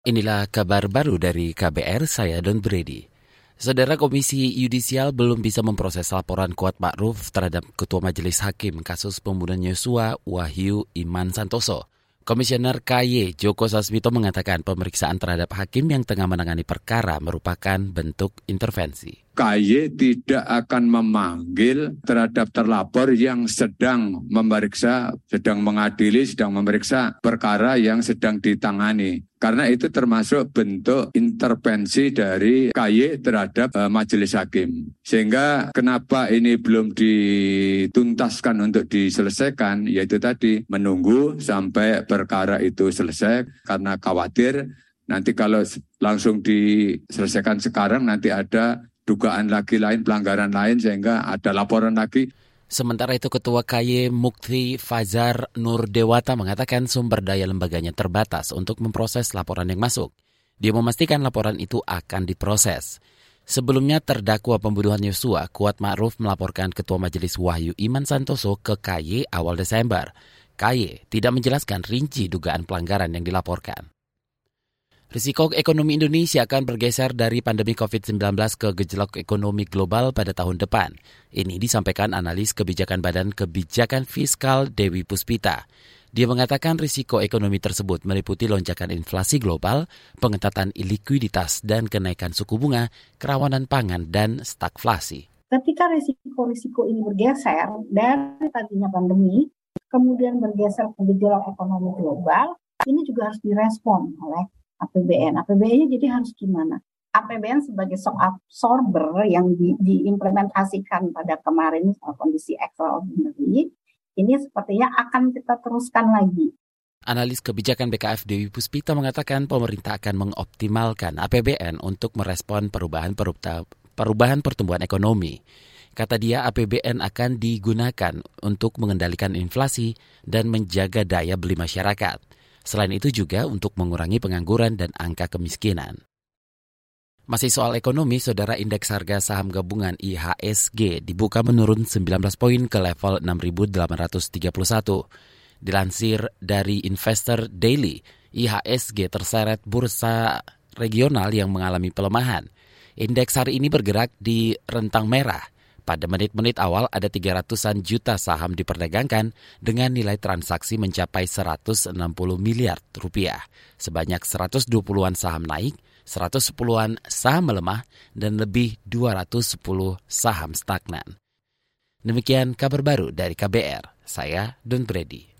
Inilah kabar baru dari KBR, saya Don Brady. Saudara Komisi Yudisial belum bisa memproses laporan kuat Ma'ruf terhadap Ketua Majelis Hakim kasus pembunuhan Yosua Wahyu Iman Santoso. Komisioner KY Joko Sasmito mengatakan pemeriksaan terhadap hakim yang tengah menangani perkara merupakan bentuk intervensi. KY tidak akan memanggil terhadap terlapor yang sedang memeriksa, sedang mengadili, sedang memeriksa perkara yang sedang ditangani. Karena itu termasuk bentuk intervensi dari KY terhadap uh, majelis hakim. Sehingga kenapa ini belum dituntaskan untuk diselesaikan, yaitu tadi menunggu sampai perkara itu selesai karena khawatir nanti kalau langsung diselesaikan sekarang nanti ada dugaan lagi lain, pelanggaran lain sehingga ada laporan lagi. Sementara itu Ketua KY Mukti Fazar Nur Dewata mengatakan sumber daya lembaganya terbatas untuk memproses laporan yang masuk. Dia memastikan laporan itu akan diproses. Sebelumnya terdakwa pembunuhan Yosua, Kuat Ma'ruf melaporkan Ketua Majelis Wahyu Iman Santoso ke KY awal Desember. KY tidak menjelaskan rinci dugaan pelanggaran yang dilaporkan. Risiko ekonomi Indonesia akan bergeser dari pandemi COVID-19 ke gejolak ekonomi global pada tahun depan. Ini disampaikan analis kebijakan Badan Kebijakan Fiskal Dewi Puspita. Dia mengatakan risiko ekonomi tersebut meliputi lonjakan inflasi global, pengetatan likuiditas, dan kenaikan suku bunga, kerawanan pangan, dan stagflasi. Ketika risiko-risiko ini bergeser dari tadinya pandemi, kemudian bergeser ke gejolak ekonomi global, ini juga harus direspon oleh APBN. APBN-nya jadi harus gimana? APBN sebagai shock absorber yang di, diimplementasikan pada kemarin kondisi extraordinary, ini sepertinya akan kita teruskan lagi. Analis kebijakan BKF Dewi Puspita mengatakan pemerintah akan mengoptimalkan APBN untuk merespon perubahan perubahan pertumbuhan ekonomi. Kata dia, APBN akan digunakan untuk mengendalikan inflasi dan menjaga daya beli masyarakat. Selain itu juga untuk mengurangi pengangguran dan angka kemiskinan. Masih soal ekonomi, saudara indeks harga saham gabungan IHSG dibuka menurun 19 poin ke level 6.831. Dilansir dari Investor Daily, IHSG terseret bursa regional yang mengalami pelemahan. Indeks hari ini bergerak di rentang merah – pada menit-menit awal ada 300-an juta saham diperdagangkan dengan nilai transaksi mencapai 160 miliar rupiah. Sebanyak 120-an saham naik, 110-an saham melemah, dan lebih 210 saham stagnan. Demikian kabar baru dari KBR. Saya Don Brady.